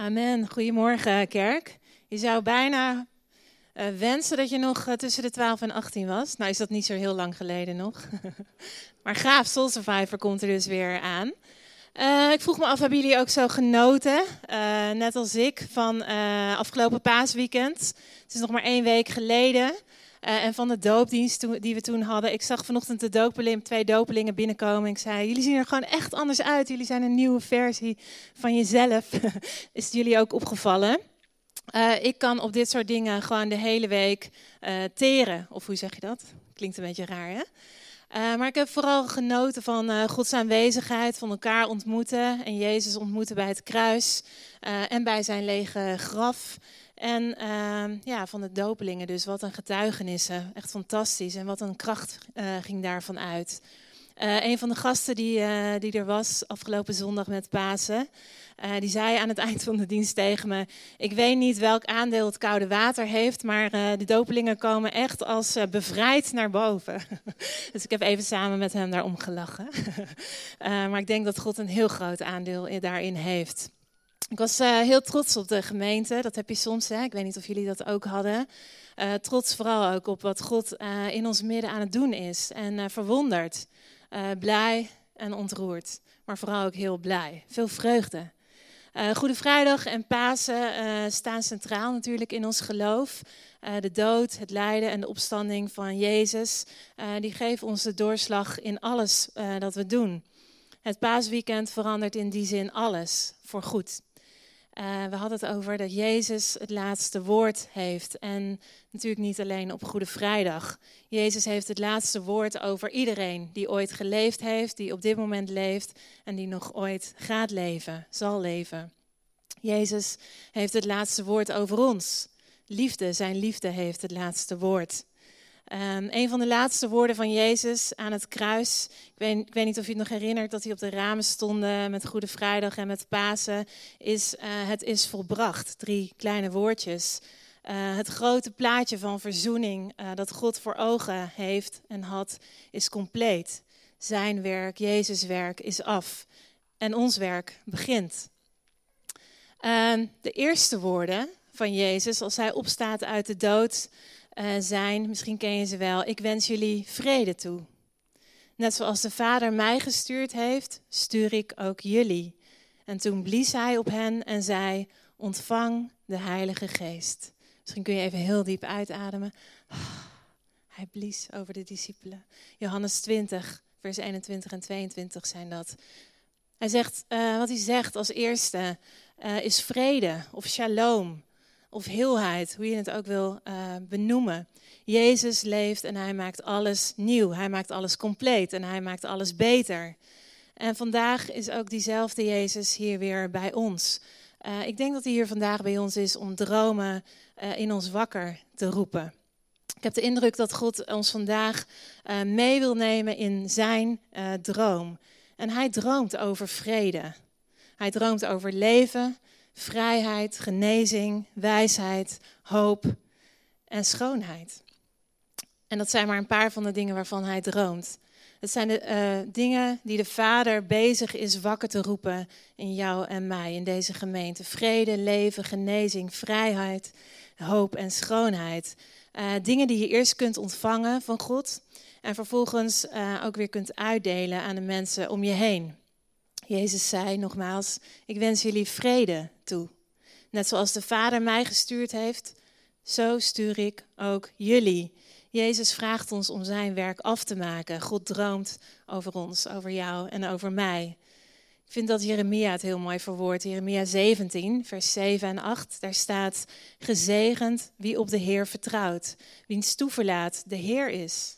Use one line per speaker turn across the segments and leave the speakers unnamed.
Amen. Goedemorgen, kerk. Je zou bijna uh, wensen dat je nog uh, tussen de 12 en 18 was. Nou is dat niet zo heel lang geleden nog. maar gaaf, Soul Survivor komt er dus weer aan. Uh, ik vroeg me af, hebben jullie ook zo genoten, net als ik, van afgelopen paasweekend? Het is nog maar één week geleden. Uh, en van de doopdienst die we toen hadden. Ik zag vanochtend de twee dopelingen binnenkomen. Ik zei, jullie zien er gewoon echt anders uit. Jullie zijn een nieuwe versie van jezelf. Is het jullie ook opgevallen? Uh, ik kan op dit soort dingen gewoon de hele week uh, teren. Of hoe zeg je dat? Klinkt een beetje raar, hè? Maar ik heb vooral genoten van uh, Gods aanwezigheid, van elkaar ontmoeten en Jezus ontmoeten bij het kruis en bij zijn lege graf. En ehm, ja, van de dopelingen dus, wat een getuigenissen. Echt fantastisch. En wat een kracht uh, ging daarvan uit. Uh, een van de gasten die, uh, die er was afgelopen zondag met Pasen, die zei aan het eind van de dienst tegen me: Ik weet niet welk aandeel het koude water heeft, maar de dopelingen komen echt als bevrijd naar boven. dus ik heb even samen met hem daarom gelachen. maar ik denk dat God een heel groot aandeel daarin heeft. Ik was uh, heel trots op de gemeente. Dat heb je soms, hè? ik weet niet of jullie dat ook hadden. Uh, trots vooral ook op wat God uh, in ons midden aan het doen is. En verwonderd, blij en ontroerd. Maar vooral ook heel blij. Veel vreugde. Goede Vrijdag en Pasen staan centraal natuurlijk in ons geloof. de dood, het lijden en de opstanding van Jezus, die geven ons de doorslag in alles dat we doen. Het paasweekend verandert in die zin alles voor goed. Uh, we hadden het over dat Jezus het laatste woord heeft. En natuurlijk niet alleen op Goede Vrijdag. Jezus heeft het laatste woord over iedereen die ooit geleefd heeft, die op dit moment leeft en die nog ooit gaat leven, zal leven. Jezus heeft het laatste woord over ons. Liefde, zijn liefde heeft het laatste woord. Um, een van de laatste woorden van Jezus aan het kruis. Ik weet, ik weet, niet of je het nog herinnert dat hij op de ramen stonden met Goede Vrijdag en met Pasen. Is uh, het is volbracht. Drie kleine woordjes. Uh, het grote plaatje van verzoening uh, dat God voor ogen heeft en had, is compleet. Zijn werk, Jezus' werk, is af. En ons werk begint. Ehm, de eerste woorden van Jezus, als hij opstaat uit de dood uh, zijn, misschien ken je ze wel, ik wens jullie vrede toe. Net zoals de Vader mij gestuurd heeft, stuur ik ook jullie. En toen blies hij op hen en zei, ontvang de Heilige Geest. Misschien kun je even heel diep uitademen. Hij blies over de discipelen. Johannes 20, vers 21 en 22 zijn dat. Hij zegt, uh, wat hij zegt als eerste uh, is vrede of shalom of heelheid, hoe je het ook wil uh, benoemen. Jezus leeft en hij maakt alles nieuw. Hij maakt alles compleet en hij maakt alles beter. En vandaag is ook diezelfde Jezus hier weer bij ons. Uh, ik denk dat hij hier vandaag bij ons is om dromen uh, in ons wakker te roepen. Ik heb de indruk dat God ons vandaag mee wil nemen in zijn droom. En hij droomt over vrede. Hij droomt over leven vrijheid, genezing, wijsheid, hoop en schoonheid. En dat zijn maar een paar van de dingen waarvan hij droomt. Het zijn de uh, dingen die de Vader bezig is wakker te roepen in jou en mij, in deze gemeente. Vrede, leven, genezing, vrijheid, hoop en schoonheid. Uh, dingen die je eerst kunt ontvangen van God en vervolgens uh, ook weer kunt uitdelen aan de mensen om je heen. Jezus zei nogmaals, ik wens jullie vrede toe. Net zoals de Vader mij gestuurd heeft, zo stuur ik ook jullie. Jezus vraagt ons om zijn werk af te maken. God droomt over ons, over jou en over mij. Ik vind dat Jeremia het heel mooi verwoordt. Jeremia 17, vers 7 en 8. Daar staat: Gezegend wie op de Heer vertrouwt, wiens toeverlaat de Heer is.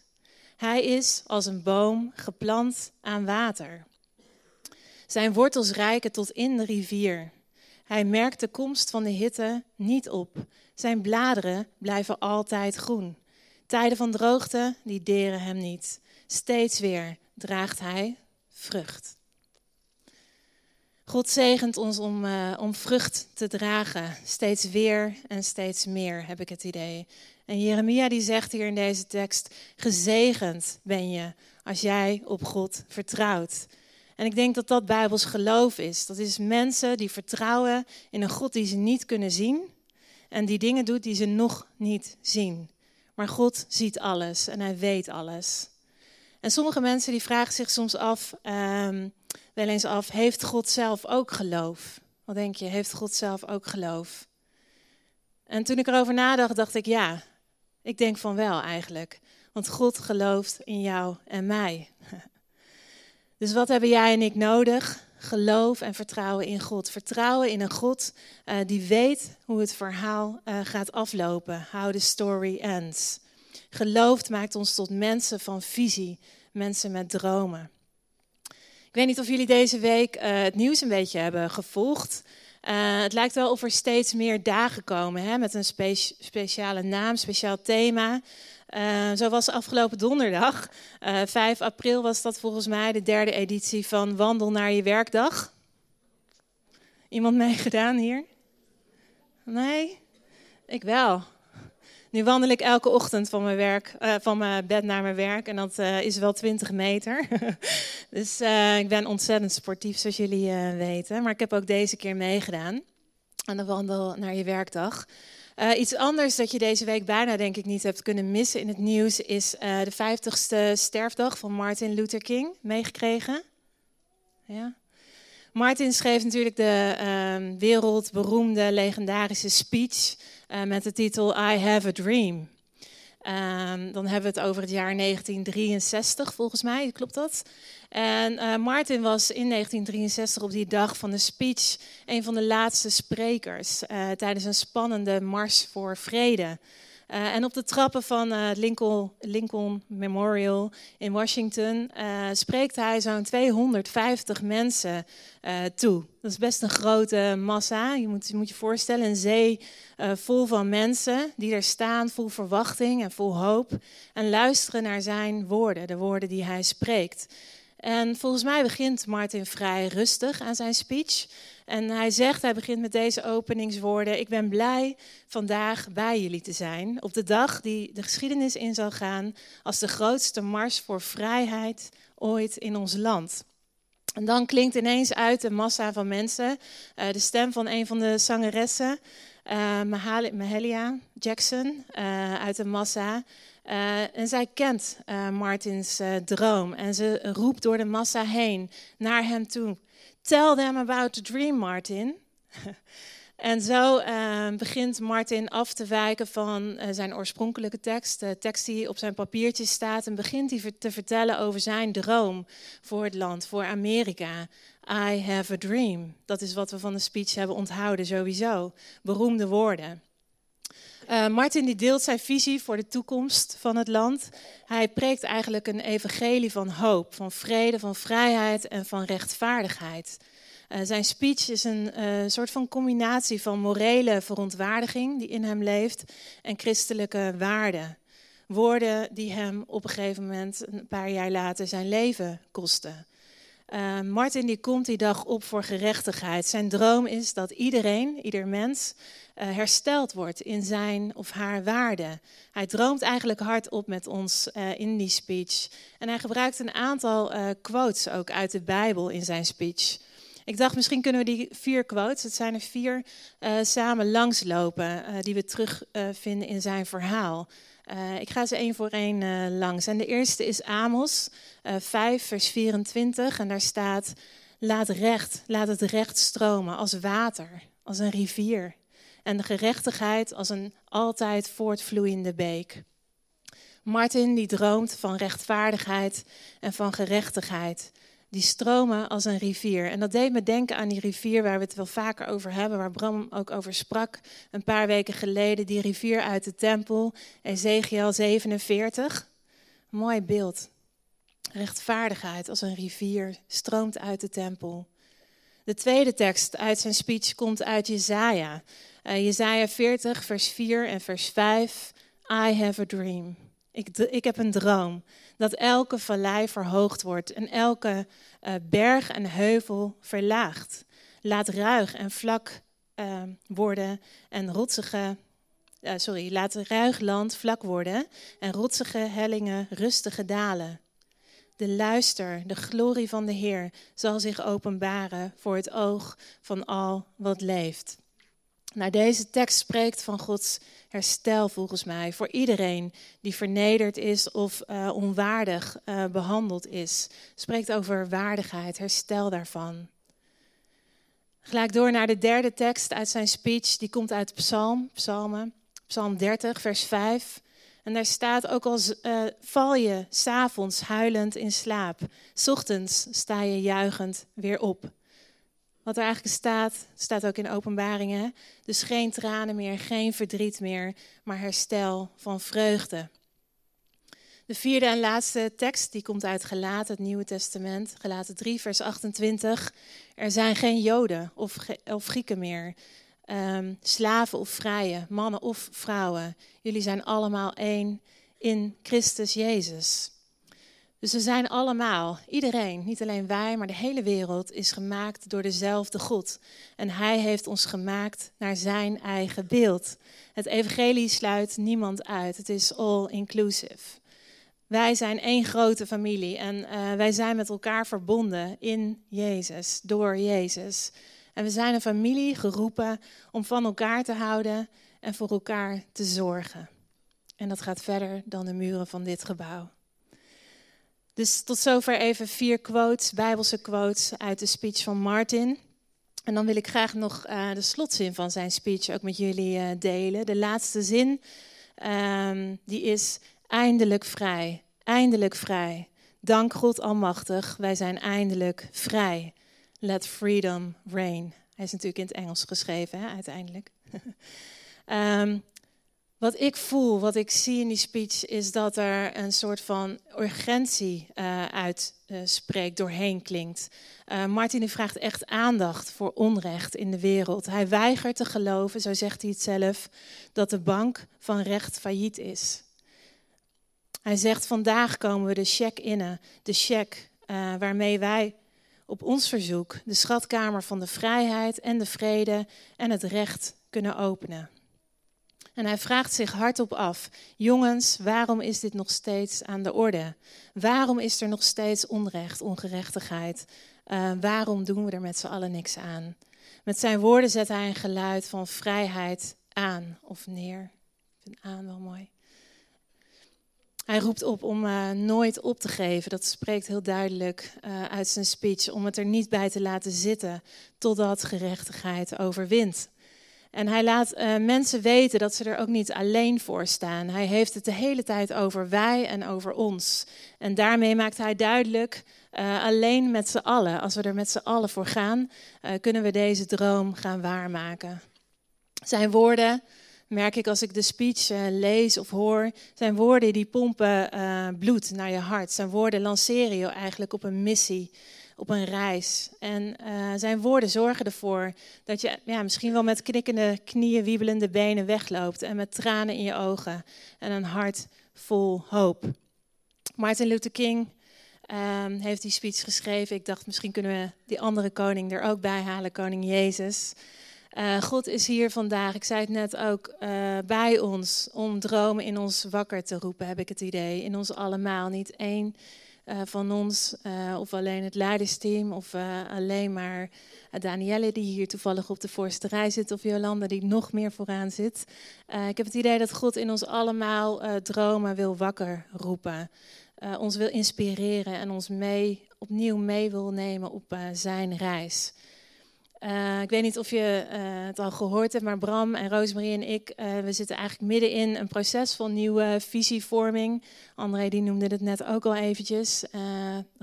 Hij is als een boom geplant aan water zijn wortels reiken tot in de rivier. Hij merkt de komst van de hitte niet op. Zijn bladeren blijven altijd groen. Tijden van droogte, die deren hem niet. Steeds weer draagt hij vrucht. God zegent ons om, uh, om vrucht te dragen. Steeds weer en steeds meer, heb ik het idee. En Jeremia die zegt hier in deze tekst: Gezegend ben je als jij op God vertrouwt. En ik denk dat dat Bijbels geloof is. Dat is mensen die vertrouwen in een God die ze niet kunnen zien en die dingen doet die ze nog niet zien. Maar God ziet alles en hij weet alles. En sommige mensen die vragen zich soms af, um, wel eens af, heeft God zelf ook geloof? Wat denk je, heeft God zelf ook geloof? En toen ik erover nadacht, dacht ik ja, ik denk van wel eigenlijk. Want God gelooft in jou en mij. Dus wat hebben jij en ik nodig? Geloof en vertrouwen in God. Vertrouwen in een God uh, die weet hoe het verhaal uh, gaat aflopen. How the story ends. Geloof maakt ons tot mensen van visie, mensen met dromen. Ik weet niet of jullie deze week uh, het nieuws een beetje hebben gevolgd. het lijkt wel of er steeds meer dagen komen hè, met een spe speciale naam, speciaal thema. Uh, zo was afgelopen donderdag, uh, eh, 5 april was dat volgens mij de derde editie van Wandel naar je werkdag. Iemand meegedaan hier? Nee? Ik wel. Nu wandel ik elke ochtend van mijn, werk, uh, van mijn bed naar mijn werk en dat is wel 20 meter. dus ik ben ontzettend sportief, zoals jullie weten. Maar ik heb ook deze keer meegedaan aan de Wandel naar je werkdag. Uh, iets anders dat je deze week bijna denk ik niet hebt kunnen missen in het nieuws is uh, de 50ste sterfdag van Martin Luther King. Meegekregen? Ja. Martin schreef natuurlijk de uh, wereldberoemde legendarische speech uh, met de titel I Have a Dream. Um, dan hebben we het over het jaar 1963 volgens mij, klopt dat? En uh, Martin was in 1963 op die dag van de speech een van de laatste sprekers uh, tijdens een spannende mars voor vrede. Uh, en op de trappen van het Lincoln, Lincoln, Memorial in Washington spreekt hij zo'n 250 mensen toe. Dat is best een grote massa. Je moet je, moet je voorstellen, een zee vol van mensen die er staan, vol verwachting en vol hoop. En luisteren naar zijn woorden, de woorden die hij spreekt. En volgens mij begint Martin vrij rustig aan zijn speech. En hij zegt, hij begint met deze openingswoorden: Ik ben blij vandaag bij jullie te zijn. Op de dag die de geschiedenis in zal gaan als de grootste mars voor vrijheid ooit in ons land. En dan klinkt ineens uit een massa van mensen uh, de stem van een van de zangeressen, uh, Mahalia Jackson, uh, uit de massa. En zij kent Martins droom en ze roept door de massa heen naar hem toe. Tell them about the dream, Martin. en zo begint Martin af te wijken van zijn oorspronkelijke tekst, de tekst die op zijn papiertje staat, en begint hij te vertellen over zijn droom voor het land, voor Amerika. I have a dream. Dat is wat we van de speech hebben onthouden, sowieso. Beroemde woorden. Uh, Martin die deelt zijn visie voor de toekomst van het land. Hij preekt eigenlijk een evangelie van hoop, van vrede, van vrijheid en van rechtvaardigheid. Uh, zijn speech is een uh, soort van combinatie van morele verontwaardiging die in hem leeft en christelijke waarden. Woorden die hem op een gegeven moment, een paar jaar later, zijn leven kosten. Uh, Martin die komt die dag op voor gerechtigheid. Zijn droom is dat iedereen, ieder mens, uh, hersteld wordt in zijn of haar waarde. Hij droomt eigenlijk hardop met ons uh, in die speech. En hij gebruikt een aantal quotes ook uit de Bijbel in zijn speech. Ik dacht, misschien kunnen we die vier quotes, het zijn er vier, samen langslopen, die we terugvinden in zijn verhaal. Uh, ik ga ze één voor één uh, langs. En de eerste is Amos uh, eh, 5, vers 24. En daar staat: Laat recht, laat het recht stromen als water, als een rivier. En de gerechtigheid als een altijd voortvloeiende beek. Martin die droomt van rechtvaardigheid en van gerechtigheid die stromen als een rivier. En dat deed me denken aan die rivier waar we het wel vaker over hebben, waar Bram ook over sprak een paar weken geleden. Die rivier uit de tempel, Ezekiel 47. Mooi beeld. Rechtvaardigheid als een rivier stroomt uit de tempel. De tweede tekst uit zijn speech komt uit Jezaja. Uh, Jezaja 40, vers 4 en vers 5. I have a dream. Ik, ik heb een droom dat elke vallei verhoogd wordt en elke uh, berg en heuvel verlaagt. Laat ruig en vlak uh, worden en rotsige, uh, sorry, laat ruig land vlak worden en rotsige hellingen rustige dalen. De luister, de glorie van de Heer zal zich openbaren voor het oog van al wat leeft. Nou, deze tekst spreekt van Gods herstel volgens mij voor iedereen die vernederd is of uh, onwaardig uh, behandeld is. Spreekt over waardigheid, herstel daarvan. Gelijk door naar de derde tekst uit zijn speech, die komt uit Psalm, Psalmen, Psalm 30, vers 5. En daar staat ook als uh, val je s'avonds huilend in slaap, ochtends sta je juichend weer op. Wat er eigenlijk staat, staat ook in openbaringen. Dus geen tranen meer, geen verdriet meer, maar herstel van vreugde. De vierde en laatste tekst, die komt uit Gelaten, het Nieuwe Testament. Gelaten 3, vers 28. Er zijn geen Joden of, of Grieken meer. Um, slaven of vrije, mannen of vrouwen. Jullie zijn allemaal één in Christus Jezus. Dus we zijn allemaal, iedereen, niet alleen wij, maar de hele wereld is gemaakt door dezelfde God. En Hij heeft ons gemaakt naar Zijn eigen beeld. Het evangelie sluit niemand uit. Het is all inclusive. Wij zijn één grote familie en uh, wij zijn met elkaar verbonden in Jezus, door Jezus. En we zijn een familie geroepen om van elkaar te houden en voor elkaar te zorgen. En dat gaat verder dan de muren van dit gebouw. Dus tot zover even vier quotes, Bijbelse quotes uit de speech van Martin. En dan wil ik graag nog uh, de slotzin van zijn speech ook met jullie uh, delen. De laatste zin, um, die is eindelijk vrij, eindelijk vrij. Dank God Almachtig, wij zijn eindelijk vrij. Let freedom reign. Hij is natuurlijk in het Engels geschreven, hè, uiteindelijk. um, Wat ik voel, wat ik zie in die speech, is dat er een soort van urgentie uh, uitspreekt, uh, doorheen klinkt. Uh, Martin vraagt echt aandacht voor onrecht in de wereld. Hij weigert te geloven, zo zegt hij het zelf, dat de bank van recht failliet is. Hij zegt, vandaag komen we de cheque innen, de cheque waarmee wij op ons verzoek de schatkamer van de vrijheid en de vrede en het recht kunnen openen. En hij vraagt zich hardop af: Jongens, waarom is dit nog steeds aan de orde? Waarom is er nog steeds onrecht, ongerechtigheid? Uh, waarom doen we er met z'n allen niks aan? Met zijn woorden zet hij een geluid van vrijheid aan of neer. Ik vind aan wel mooi. Hij roept op om uh, nooit op te geven. Dat spreekt heel duidelijk uh, uit zijn speech. Om het er niet bij te laten zitten totdat gerechtigheid overwint. En hij laat uh, mensen weten dat ze er ook niet alleen voor staan. Hij heeft het de hele tijd over wij en over ons. En daarmee maakt hij duidelijk, uh, alleen met z'n allen, als we er met z'n allen voor gaan, uh, kunnen we deze droom gaan waarmaken. Zijn woorden, merk ik als ik de speech lees of hoor, zijn woorden die pompen bloed naar je hart. Zijn woorden lanceren je eigenlijk op een missie op een reis. En uh, zijn woorden zorgen ervoor dat je ja, misschien wel met knikkende knieën, wiebelende benen wegloopt. En met tranen in je ogen en een hart vol hoop. Martin Luther King um, heeft die speech geschreven. Ik dacht, misschien kunnen we die andere koning er ook bij halen, koning Jezus. Uh, God is hier vandaag, ik zei het net ook, uh, bij ons om dromen in ons wakker te roepen, heb ik het idee. In ons allemaal, niet één uh, van ons, uh, of alleen het leidersteam, of uh, alleen maar Danielle die hier toevallig op de voorste rij zit, of Jolanda die nog meer vooraan zit. ik heb het idee dat God in ons allemaal dromen wil wakker roepen, ons wil inspireren en ons mee, opnieuw mee wil nemen op zijn reis. Uh, ik weet niet of je uh, het al gehoord hebt, maar Bram en Rosemarie en ik, uh, we zitten eigenlijk midden in een proces van nieuwe visievorming. André die noemde het net ook al eventjes,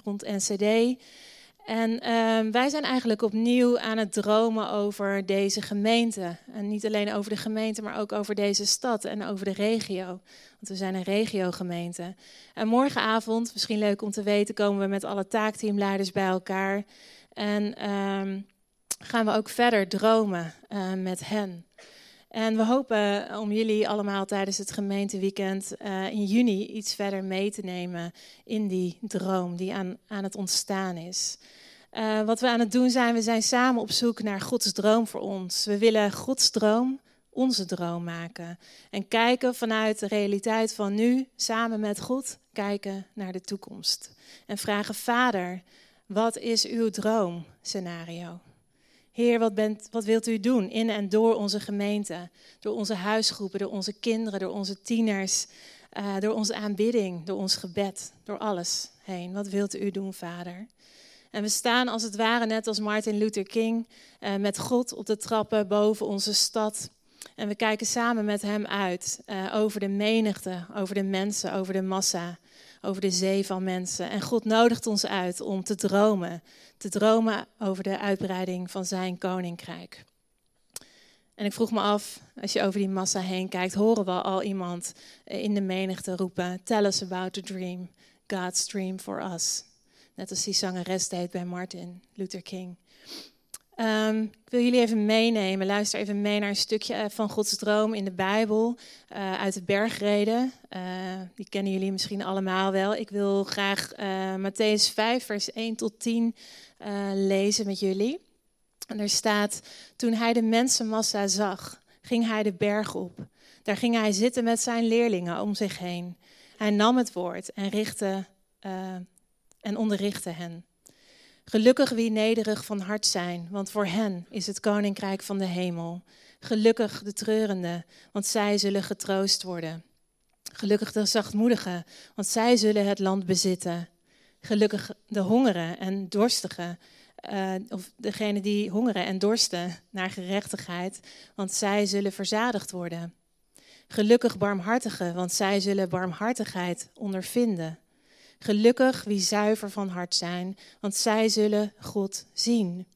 rond NCD. En ehm, wij zijn eigenlijk opnieuw aan het dromen over deze gemeente. En niet alleen over de gemeente, maar ook over deze stad en over de regio. Want we zijn een regiogemeente. En morgenavond, misschien leuk om te weten, komen we met alle taakteamleiders bij elkaar. En... Gaan we ook verder dromen uh, met hen. En we hopen om jullie allemaal tijdens het gemeenteweekend uh, in juni iets verder mee te nemen in die droom die aan, aan het ontstaan is. Uh, wat we aan het doen zijn, we zijn samen op zoek naar Gods droom voor ons. We willen Gods droom onze droom maken. En kijken vanuit de realiteit van nu, samen met God, kijken naar de toekomst. En vragen, Vader, wat is uw droomscenario? Heer, wat, bent, wat wilt u doen in en door onze gemeente, door onze huisgroepen, door onze kinderen, door onze tieners, uh, door onze aanbidding, door ons gebed, door alles heen? Wat wilt u doen, Vader? En we staan als het ware net als Martin Luther King uh, met God op de trappen boven onze stad. En we kijken samen met hem uit uh, over de menigte, over de mensen, over de massa, over de zee van mensen. En God nodigt ons uit om te dromen, te dromen over de uitbreiding van zijn koninkrijk. En ik vroeg me af, als je over die massa heen kijkt, horen we al iemand in de menigte roepen: Tell us about the dream, God's dream for us. Net als die zangeres deed bij Martin Luther King. Um, ik wil jullie even meenemen. Luister even mee naar een stukje eh, van Gods droom in de Bijbel uh, uit de bergreden. Uh, die kennen jullie misschien allemaal wel. Ik wil graag Matthäus 5, vers 1 tot 10 lezen met jullie. En er staat: Toen hij de mensenmassa zag, ging hij de berg op. Daar ging hij zitten met zijn leerlingen om zich heen. Hij nam het woord en, richtte, en onderrichtte hen. Gelukkig wie nederig van hart zijn, want voor hen is het koninkrijk van de hemel. Gelukkig de treurenden, want zij zullen getroost worden. Gelukkig de zachtmoedigen, want zij zullen het land bezitten. Gelukkig de hongeren en dorstigen, uh, of degene die hongeren en dorsten naar gerechtigheid, want zij zullen verzadigd worden. Gelukkig barmhartigen, want zij zullen barmhartigheid ondervinden. Gelukkig wie zuiver van hart zijn, want zij zullen God zien.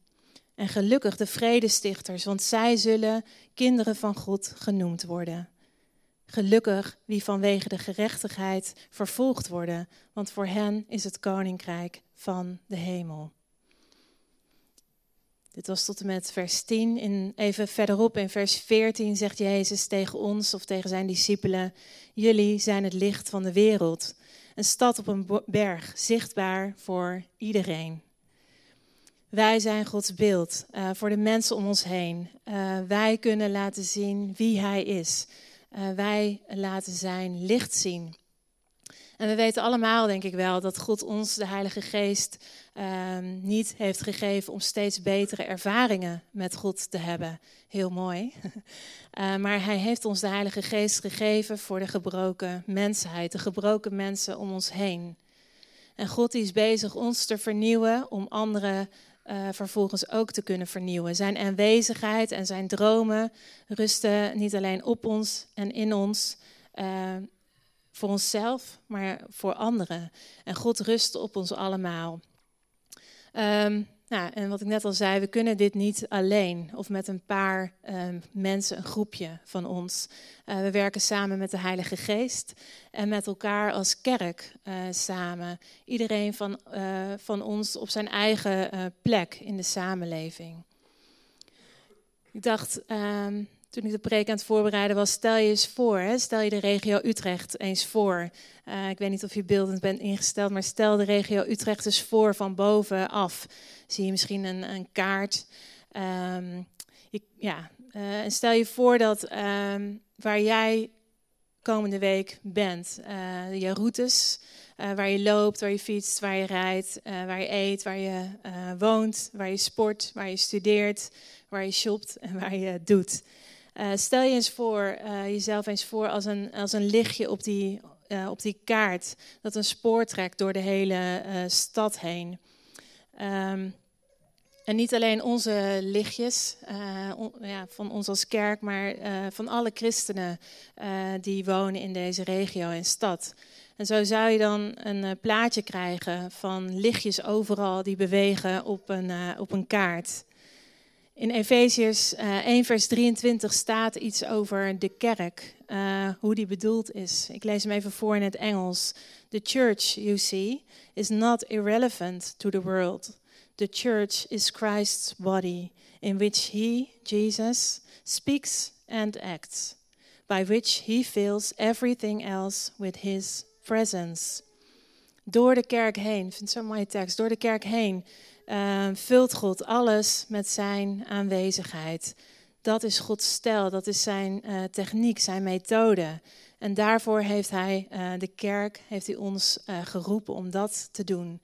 En gelukkig de vredestichters, want zij zullen kinderen van God genoemd worden. Gelukkig wie vanwege de gerechtigheid vervolgd worden, want voor hen is het koninkrijk van de hemel. Dit was tot en met vers 10. In, even verderop in vers 14 zegt Jezus tegen ons of tegen zijn discipelen: Jullie zijn het licht van de wereld. Een stad op een berg, zichtbaar voor iedereen. Wij zijn Gods beeld uh, voor de mensen om ons heen. Uh, wij kunnen laten zien wie Hij is. Uh, wij laten zijn licht zien. En we weten allemaal, denk ik wel, dat God ons de Heilige Geest um, niet heeft gegeven om steeds betere ervaringen met God te hebben. Heel mooi. Uh, maar Hij heeft ons de Heilige Geest gegeven voor de gebroken mensheid, de gebroken mensen om ons heen. En God is bezig ons te vernieuwen om anderen uh, vervolgens ook te kunnen vernieuwen. Zijn aanwezigheid en zijn dromen rusten niet alleen op ons en in ons, uh, voor onszelf, maar voor anderen. En God rust op ons allemaal. Um, nou, en wat ik net al zei, we kunnen dit niet alleen of met een paar um, mensen, een groepje van ons. Uh, we werken samen met de Heilige Geest en met elkaar als kerk uh, samen. Iedereen van, uh, van ons op zijn eigen plek in de samenleving. Ik dacht, um, toen ik de preek aan het voorbereiden was, stel je eens voor, hè, stel je de regio Utrecht eens voor. Uh, ik weet niet of je beeldend bent ingesteld, maar stel de regio Utrecht eens voor van bovenaf. Zie je misschien een, een kaart. Je, ja, uh, en stel je voor dat um, waar jij komende week bent, uh, je routes, waar je loopt, waar je fietst, waar je rijdt, waar je eet, waar je woont, waar je sport, waar je studeert, waar je shopt en waar je doet. Uh, stel je eens voor, uh, jezelf eens voor als een, als een lichtje op die, uh, op die kaart. Dat een spoor trekt door de hele stad heen. Um, en niet alleen onze lichtjes ja, van ons als kerk, maar van alle christenen die wonen in deze regio en stad. En zo zou je dan een plaatje krijgen van lichtjes overal die bewegen op een, op een kaart. In Efeziërs uh, eh, 1 vers 23 staat iets over de kerk, uh, hoe die bedoeld is. Ik lees hem even voor in het Engels. The church, you see, is not irrelevant to the world. The church is Christ's body, in which he, Jesus, speaks and acts, by which he fills everything else with his presence. Door de kerk heen, vind zo'n mooie tekst, door de kerk heen uh, vult God alles met zijn aanwezigheid. Dat is Gods stijl, dat is zijn uh, techniek, zijn methode. En daarvoor heeft hij uh, de kerk, heeft hij ons uh, geroepen om dat te doen.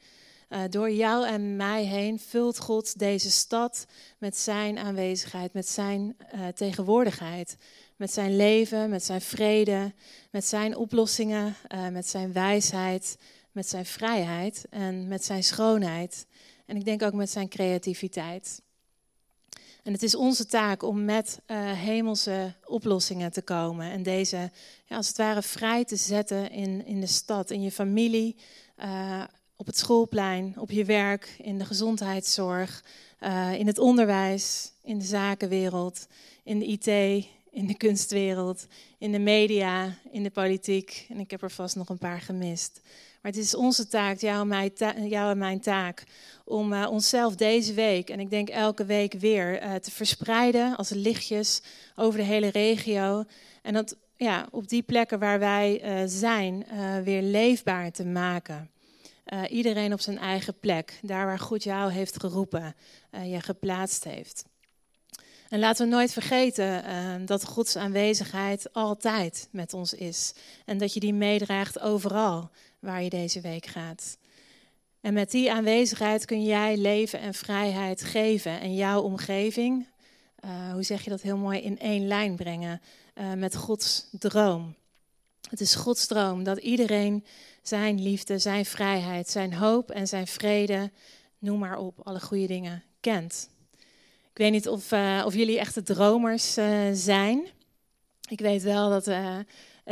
door jou en mij heen vult God deze stad met zijn aanwezigheid, met zijn tegenwoordigheid. Met zijn leven, met zijn vrede, met zijn oplossingen, met zijn wijsheid, met zijn vrijheid en met zijn schoonheid. En ik denk ook met zijn creativiteit. En het is onze taak om met uh, hemelse oplossingen te komen. En deze, ja, als het ware, vrij te zetten in, in de stad, in je familie, uh, op het schoolplein, op je werk, in de gezondheidszorg, uh, in het onderwijs, in de zakenwereld, in de IT, in de kunstwereld, in de media, in de politiek. En ik heb er vast nog een paar gemist. Maar het is onze taak, en mijn, jou en mijn taak, om uh, onszelf deze week, en ik denk elke week weer, uh, te verspreiden als lichtjes over de hele regio. En dat ja, op die plekken waar wij uh, zijn, weer leefbaar te maken. iedereen op zijn eigen plek, daar waar God jou heeft geroepen, je geplaatst heeft. En laten we nooit vergeten dat Gods aanwezigheid altijd met ons is. En dat je die meedraagt overal waar je deze week gaat. En met die aanwezigheid kun jij leven en vrijheid geven en jouw omgeving, uh, hoe zeg je dat heel mooi, in één lijn brengen uh, met Gods droom. Het is Gods droom dat iedereen zijn liefde, zijn vrijheid, zijn hoop en zijn vrede, noem maar op, alle goede dingen, kent. Ik weet niet of, uh, of jullie echte dromers zijn. Ik weet wel dat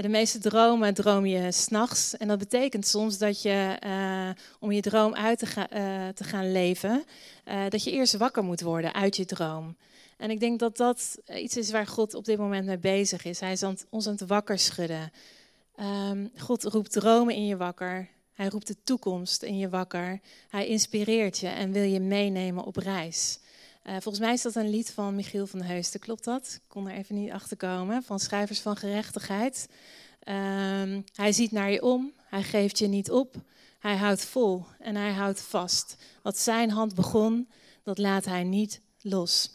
de meeste dromen droom je s'nachts. En dat betekent soms dat je, uh, om je droom uit te, uh, te gaan leven, dat je eerst wakker moet worden uit je droom. En ik denk dat dat iets is waar God op dit moment mee bezig is. Hij is ons aan het wakker schudden. Um, God roept dromen in je wakker. Hij roept de toekomst in je wakker. Hij inspireert je en wil je meenemen op reis. Uh, volgens mij is dat een lied van Michiel van Heusden, klopt dat? Ik kon er even niet achter komen. Van Schrijvers van Gerechtigheid. Um, hij ziet naar je om, hij geeft je niet op. Hij houdt vol en hij houdt vast. Wat zijn hand begon, dat laat hij niet los.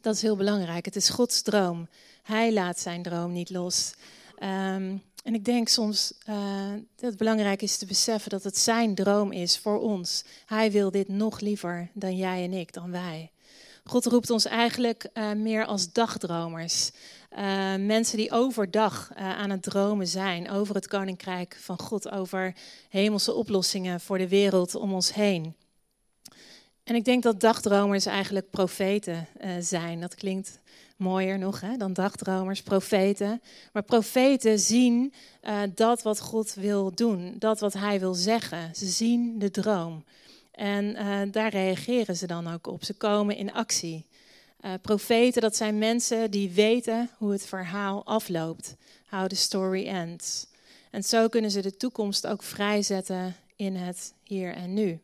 Dat is heel belangrijk. Het is Gods droom. Hij laat zijn droom niet los. Um, en ik denk soms uh, dat het belangrijk is te beseffen dat het zijn droom is voor ons. Hij wil dit nog liever dan jij en ik, dan wij. God roept ons eigenlijk uh, meer als dagdromers. Uh, mensen die overdag uh, aan het dromen zijn over het koninkrijk van God, over hemelse oplossingen voor de wereld om ons heen. En ik denk dat dagdromers eigenlijk profeten zijn. Dat klinkt mooier nog hè, dan dagdromers, profeten. Maar profeten zien dat wat God wil doen, dat wat Hij wil zeggen. Ze zien de droom. En uh, daar reageren ze dan ook op. Ze komen in actie. Uh, profeten, dat zijn mensen die weten hoe het verhaal afloopt. How the story ends. En zo kunnen ze de toekomst ook vrijzetten in het hier en nu.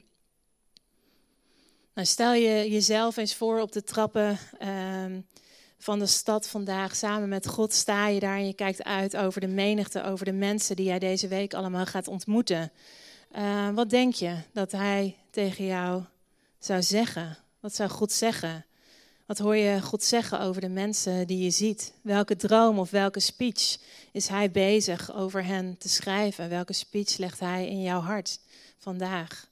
Nou, stel je jezelf eens voor op de trappen uh, van de stad vandaag. Samen met God sta je daar en je kijkt uit over de menigte, over de mensen die jij deze week allemaal gaat ontmoeten. Uh, wat denk je dat hij tegen jou zou zeggen? Wat zou God zeggen? Wat hoor je God zeggen over de mensen die je ziet? Welke droom of welke speech is hij bezig over hen te schrijven? Welke speech legt hij in jouw hart vandaag?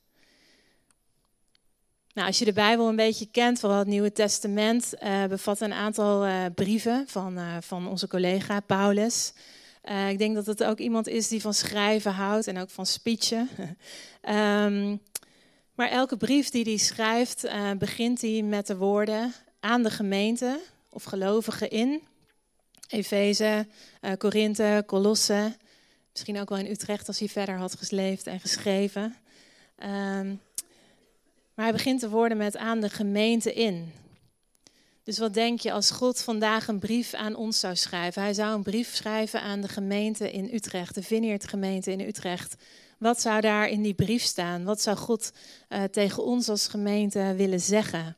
Nou, als je de Bijbel een beetje kent, vooral het Nieuwe Testament, uh, bevat een aantal uh, brieven van, van onze collega Paulus. Uh, ik denk dat het ook iemand is die van schrijven houdt en ook van speechen. um, maar elke brief die hij schrijft, uh, begint hij met de woorden aan de gemeente of gelovigen in. Efeze, uh, Korinthe, Colosse. Misschien ook wel in Utrecht als hij verder had geleefd en geschreven. Um, maar hij begint de woorden met aan de gemeente in. Dus wat denk je als God vandaag een brief aan ons zou schrijven? Hij zou een brief schrijven aan de gemeente in Utrecht, de Vineyard gemeente in Utrecht. Wat zou daar in die brief staan? Wat zou God uh, tegen ons als gemeente willen zeggen?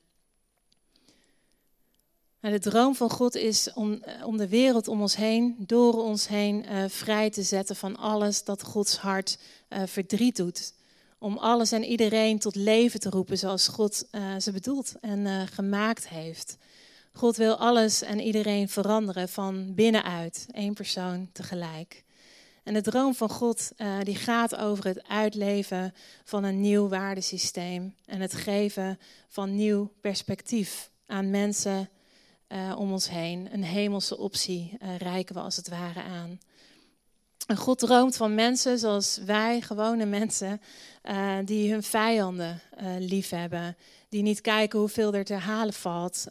Nou, de droom van God is om, eh, om de wereld om ons heen, door ons heen, uh, vrij te zetten van alles dat Gods hart verdriet doet. Om alles en iedereen tot leven te roepen zoals God ze bedoelt en gemaakt heeft. God wil alles en iedereen veranderen van binnenuit, één persoon tegelijk. En de droom van God uh, die gaat over het uitleven van een nieuw waardesysteem en het geven van nieuw perspectief aan mensen uh, om ons heen. Een hemelse optie uh, reiken we als het ware aan. En God droomt van mensen zoals wij, gewone mensen, die hun vijanden lief hebben. Die niet kijken hoeveel er te halen valt,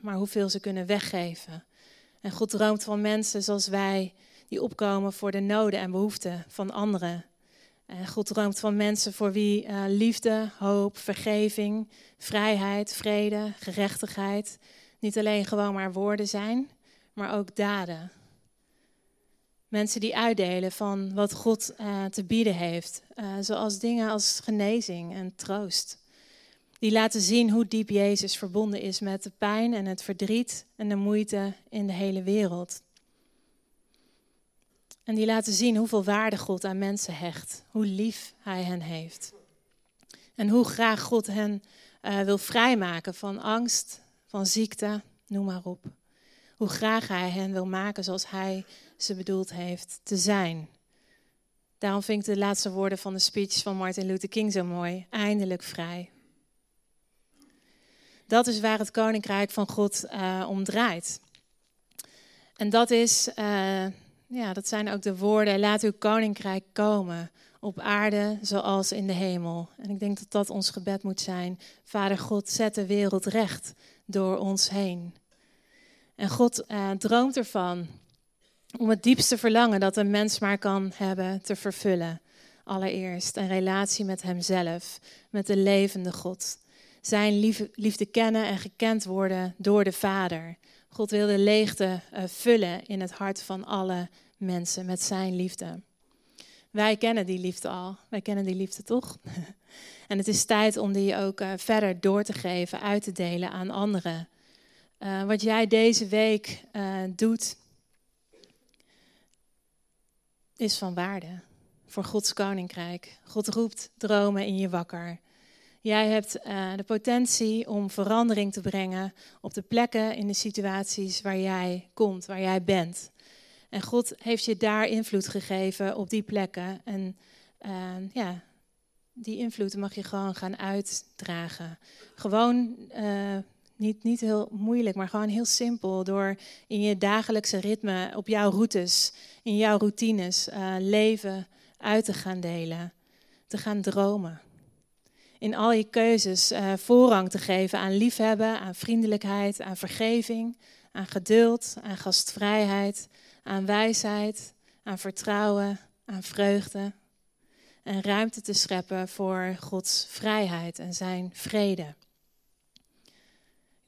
maar hoeveel ze kunnen weggeven. En God droomt van mensen zoals wij, die opkomen voor de noden en behoeften van anderen. En God droomt van mensen voor wie liefde, hoop, vergeving, vrijheid, vrede, gerechtigheid niet alleen gewoon maar woorden zijn, maar ook daden. Mensen die uitdelen van wat God uh, te bieden heeft, uh, zoals dingen als genezing en troost. Die laten zien hoe diep Jezus verbonden is met de pijn en het verdriet en de moeite in de hele wereld. En die laten zien hoeveel waarde God aan mensen hecht, hoe lief Hij hen heeft. En hoe graag God hen uh, wil vrijmaken van angst, van ziekte, noem maar op. Hoe graag Hij hen wil maken zoals Hij ze bedoeld heeft te zijn. Daarom vind ik de laatste woorden van de speech van Martin Luther King zo mooi. Eindelijk vrij. Dat is waar het koninkrijk van God uh, om draait. En dat is uh, ja, dat zijn ook de woorden, laat uw koninkrijk komen op aarde zoals in de hemel. En ik denk dat dat ons gebed moet zijn. Vader God, zet de wereld recht door ons heen. En God eh, droomt ervan om het diepste verlangen dat een mens maar kan hebben te vervullen. Allereerst een relatie met Hemzelf, met de levende God. Zijn liefde, kennen en gekend worden door de Vader. God wil de leegte uh, vullen in het hart van alle mensen met zijn liefde. Wij kennen die liefde al. Wij kennen die liefde toch? en het is tijd om die ook uh, verder door te geven, uit te delen aan anderen. Uh, wat jij deze week doet, is van waarde voor Gods koninkrijk. God roept dromen in je wakker. Jij hebt uh, de potentie om verandering te brengen op de plekken, in de situaties waar jij komt, waar jij bent. En God heeft je daar invloed gegeven op die plekken. En uh, ja, die invloed mag je gewoon gaan uitdragen. Gewoon uh, niet, niet heel moeilijk, maar gewoon heel simpel. Door in je dagelijkse ritme, op jouw routes, in jouw routines, leven uit te gaan delen. Te gaan dromen in al je keuzes uh, voorrang te geven aan liefhebben, aan vriendelijkheid, aan vergeving, aan geduld, aan gastvrijheid, aan wijsheid, aan vertrouwen, aan vreugde. En ruimte te scheppen voor Gods vrijheid en zijn vrede.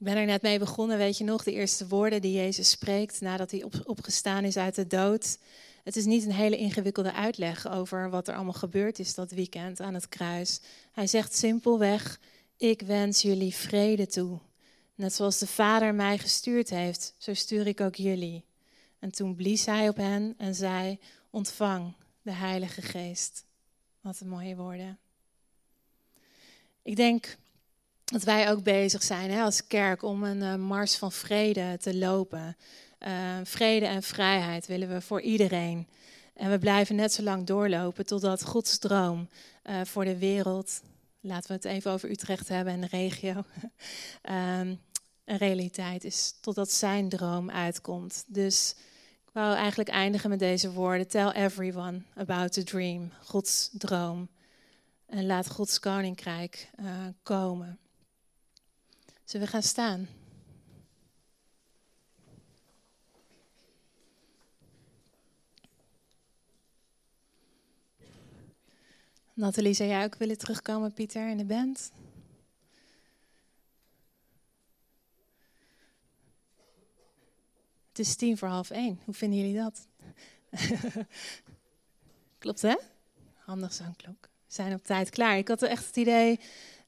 Ik ben er net mee begonnen, weet je nog, de eerste woorden die Jezus spreekt nadat hij op, opgestaan is uit de dood. Het is niet een hele ingewikkelde uitleg over wat er allemaal gebeurd is dat weekend aan het kruis. Hij zegt simpelweg: Ik wens jullie vrede toe. Net zoals de Vader mij gestuurd heeft, zo stuur ik ook jullie. En toen blies hij op hen en zei: Ontvang de Heilige Geest. Wat een mooie woorden. Ik denk dat wij ook bezig zijn hè, als kerk om een uh, mars van vrede te lopen. Uh, vrede en vrijheid willen we voor iedereen. En we blijven net zo lang doorlopen totdat Gods droom uh, voor de wereld, laten we het even over Utrecht hebben en de regio, um, een realiteit is. Totdat zijn droom uitkomt. Dus ik wou eigenlijk eindigen met deze woorden. Tell everyone about the dream, Gods droom. En laat Gods koninkrijk komen. Zullen we gaan staan? Nathalie, zou jij ook willen terugkomen, Pieter, in de band? Het is tien voor half één. Hoe vinden jullie dat? Klopt, hè? Handig zo'n klok. We zijn op tijd klaar. Ik had echt het idee,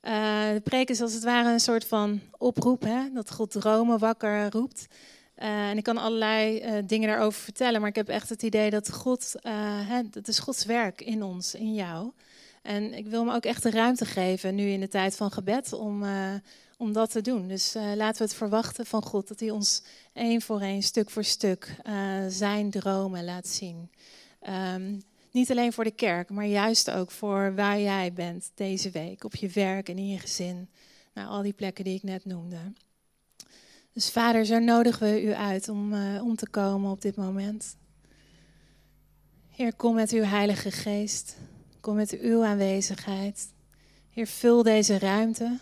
uh, de preek is als het ware een soort van oproep, hè? dat God dromen wakker roept. Uh, en ik kan allerlei uh, dingen daarover vertellen, maar ik heb echt het idee dat God, hè, dat is Gods werk in ons, in jou. En ik wil hem ook echt de ruimte geven, nu in de tijd van gebed, om, om dat te doen. Dus laten we het verwachten van God, dat hij ons één voor één, stuk voor stuk, zijn dromen laat zien. Um, niet alleen voor de kerk, maar juist ook voor waar jij bent deze week. Op je werk en in je gezin. Naar al die plekken die ik net noemde. Dus vader, zo nodigen we u uit om, uh, om te komen op dit moment. Heer, kom met uw Heilige Geest. Kom met uw aanwezigheid. Heer, vul deze ruimte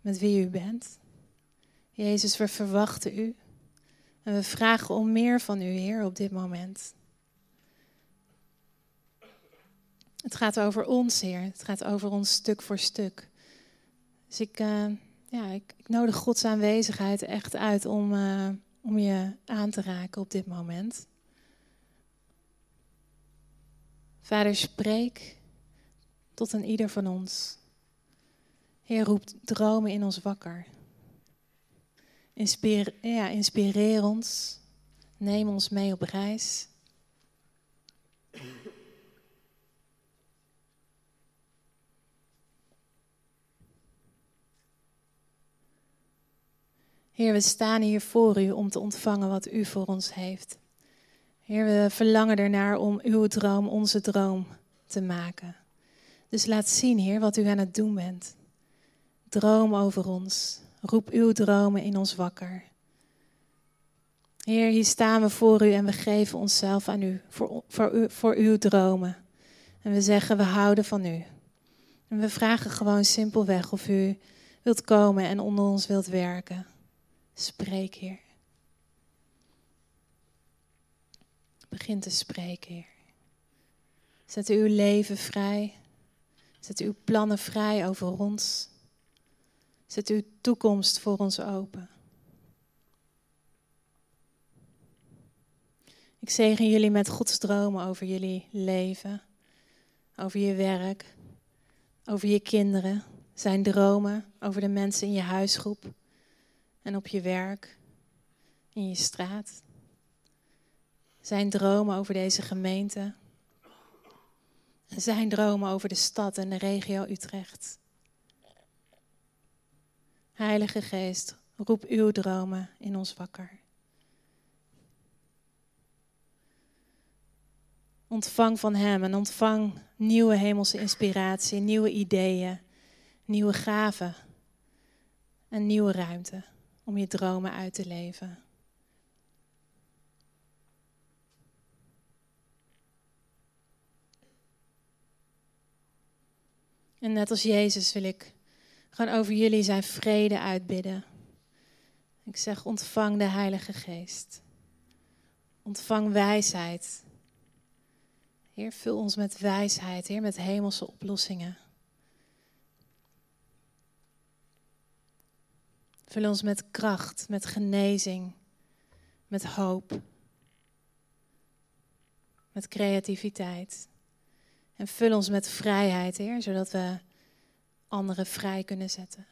met wie u bent. Jezus, we verwachten u. En we vragen om meer van u, Heer, op dit moment. Het gaat over ons, Heer. Het gaat over ons stuk voor stuk. Dus ik, uh, ja, ik, nodig Gods aanwezigheid echt uit om, uh, om je aan te raken op dit moment. Vader, spreek tot een ieder van ons. Heer, roept dromen in ons wakker. Inspireer, ja, inspireer ons. Neem ons mee op reis. Heer, we staan hier voor u om te ontvangen wat u voor ons heeft. Heer, we verlangen ernaar om uw droom onze droom te maken. Dus laat zien, Heer, wat u aan het doen bent. Droom over ons. Roep uw dromen in ons wakker. Heer, hier staan we voor u en we geven onszelf aan u voor, voor, u, voor uw dromen. En we zeggen, we houden van u. En we vragen gewoon simpelweg of u wilt komen en onder ons wilt werken. Spreek, Heer. Begin te spreken, Heer. Zet uw leven vrij. Zet uw plannen vrij over ons. Zet uw toekomst voor ons open. Ik zegen jullie met Gods dromen over jullie leven, over je werk, over je kinderen, zijn dromen over de mensen in je huisgroep en op je werk, in je straat. Zijn dromen over deze gemeente. Zijn dromen over de stad en de regio Utrecht. Heilige Geest, roep uw dromen in ons wakker. Ontvang van Hem en ontvang nieuwe hemelse inspiratie, nieuwe ideeën, nieuwe gaven en nieuwe ruimte om je dromen uit te leven. En net als Jezus wil ik gewoon over jullie zijn vrede uitbidden. Ik zeg, ontvang de Heilige Geest. Ontvang wijsheid. Heer, vul ons met wijsheid, Heer, met hemelse oplossingen. Vul ons met kracht, met genezing, met hoop, met creativiteit. En vul ons met vrijheid, Heer, zodat we anderen vrij kunnen zetten.